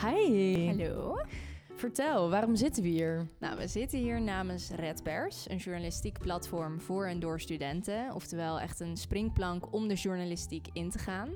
Hi. Hallo. Vertel, waarom zitten we hier? Nou, we zitten hier namens Red Pers, een journalistiek platform voor en door studenten. Oftewel echt een springplank om de journalistiek in te gaan.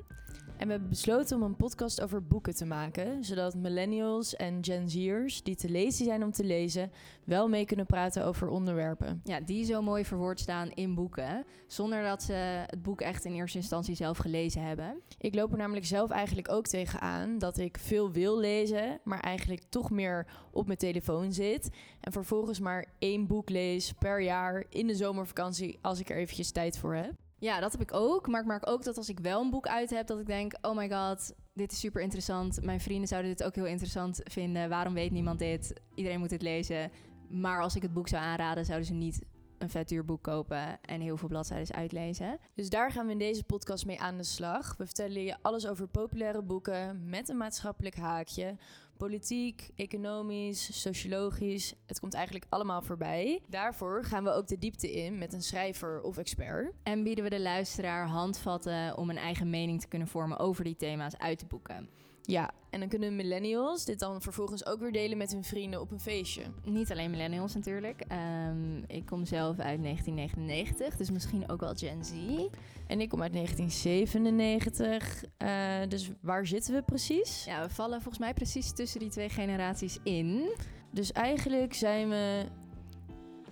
En we hebben besloten om een podcast over boeken te maken, zodat millennials en Gen Z'ers die te lezen zijn om te lezen, wel mee kunnen praten over onderwerpen. Ja, die zo mooi verwoord staan in boeken, zonder dat ze het boek echt in eerste instantie zelf gelezen hebben. Ik loop er namelijk zelf eigenlijk ook tegenaan dat ik veel wil lezen, maar eigenlijk toch meer op mijn telefoon zit. En vervolgens maar één boek lees per jaar in de zomervakantie als ik er eventjes tijd voor heb. Ja, dat heb ik ook. Maar ik merk ook dat als ik wel een boek uit heb, dat ik denk: oh my god, dit is super interessant. Mijn vrienden zouden dit ook heel interessant vinden. Waarom weet niemand dit? Iedereen moet dit lezen. Maar als ik het boek zou aanraden, zouden ze niet een vet duur boek kopen en heel veel bladzijden uitlezen. Dus daar gaan we in deze podcast mee aan de slag. We vertellen je alles over populaire boeken met een maatschappelijk haakje. Politiek, economisch, sociologisch. Het komt eigenlijk allemaal voorbij. Daarvoor gaan we ook de diepte in met een schrijver of expert. En bieden we de luisteraar handvatten om een eigen mening te kunnen vormen over die thema's uit te boeken. Ja, en dan kunnen millennials dit dan vervolgens ook weer delen met hun vrienden op een feestje. Niet alleen millennials natuurlijk. Um, ik kom zelf uit 1999, dus misschien ook wel Gen Z. En ik kom uit 1997. Uh, eh, dus waar zitten we precies? Ja, we vallen volgens mij precies tussen die twee generaties in. Dus eigenlijk zijn we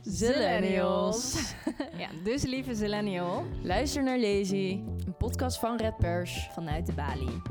Zillennials. ja, dus lieve Zillennial. Luister naar Lazy, een podcast van Red Pers vanuit de Bali.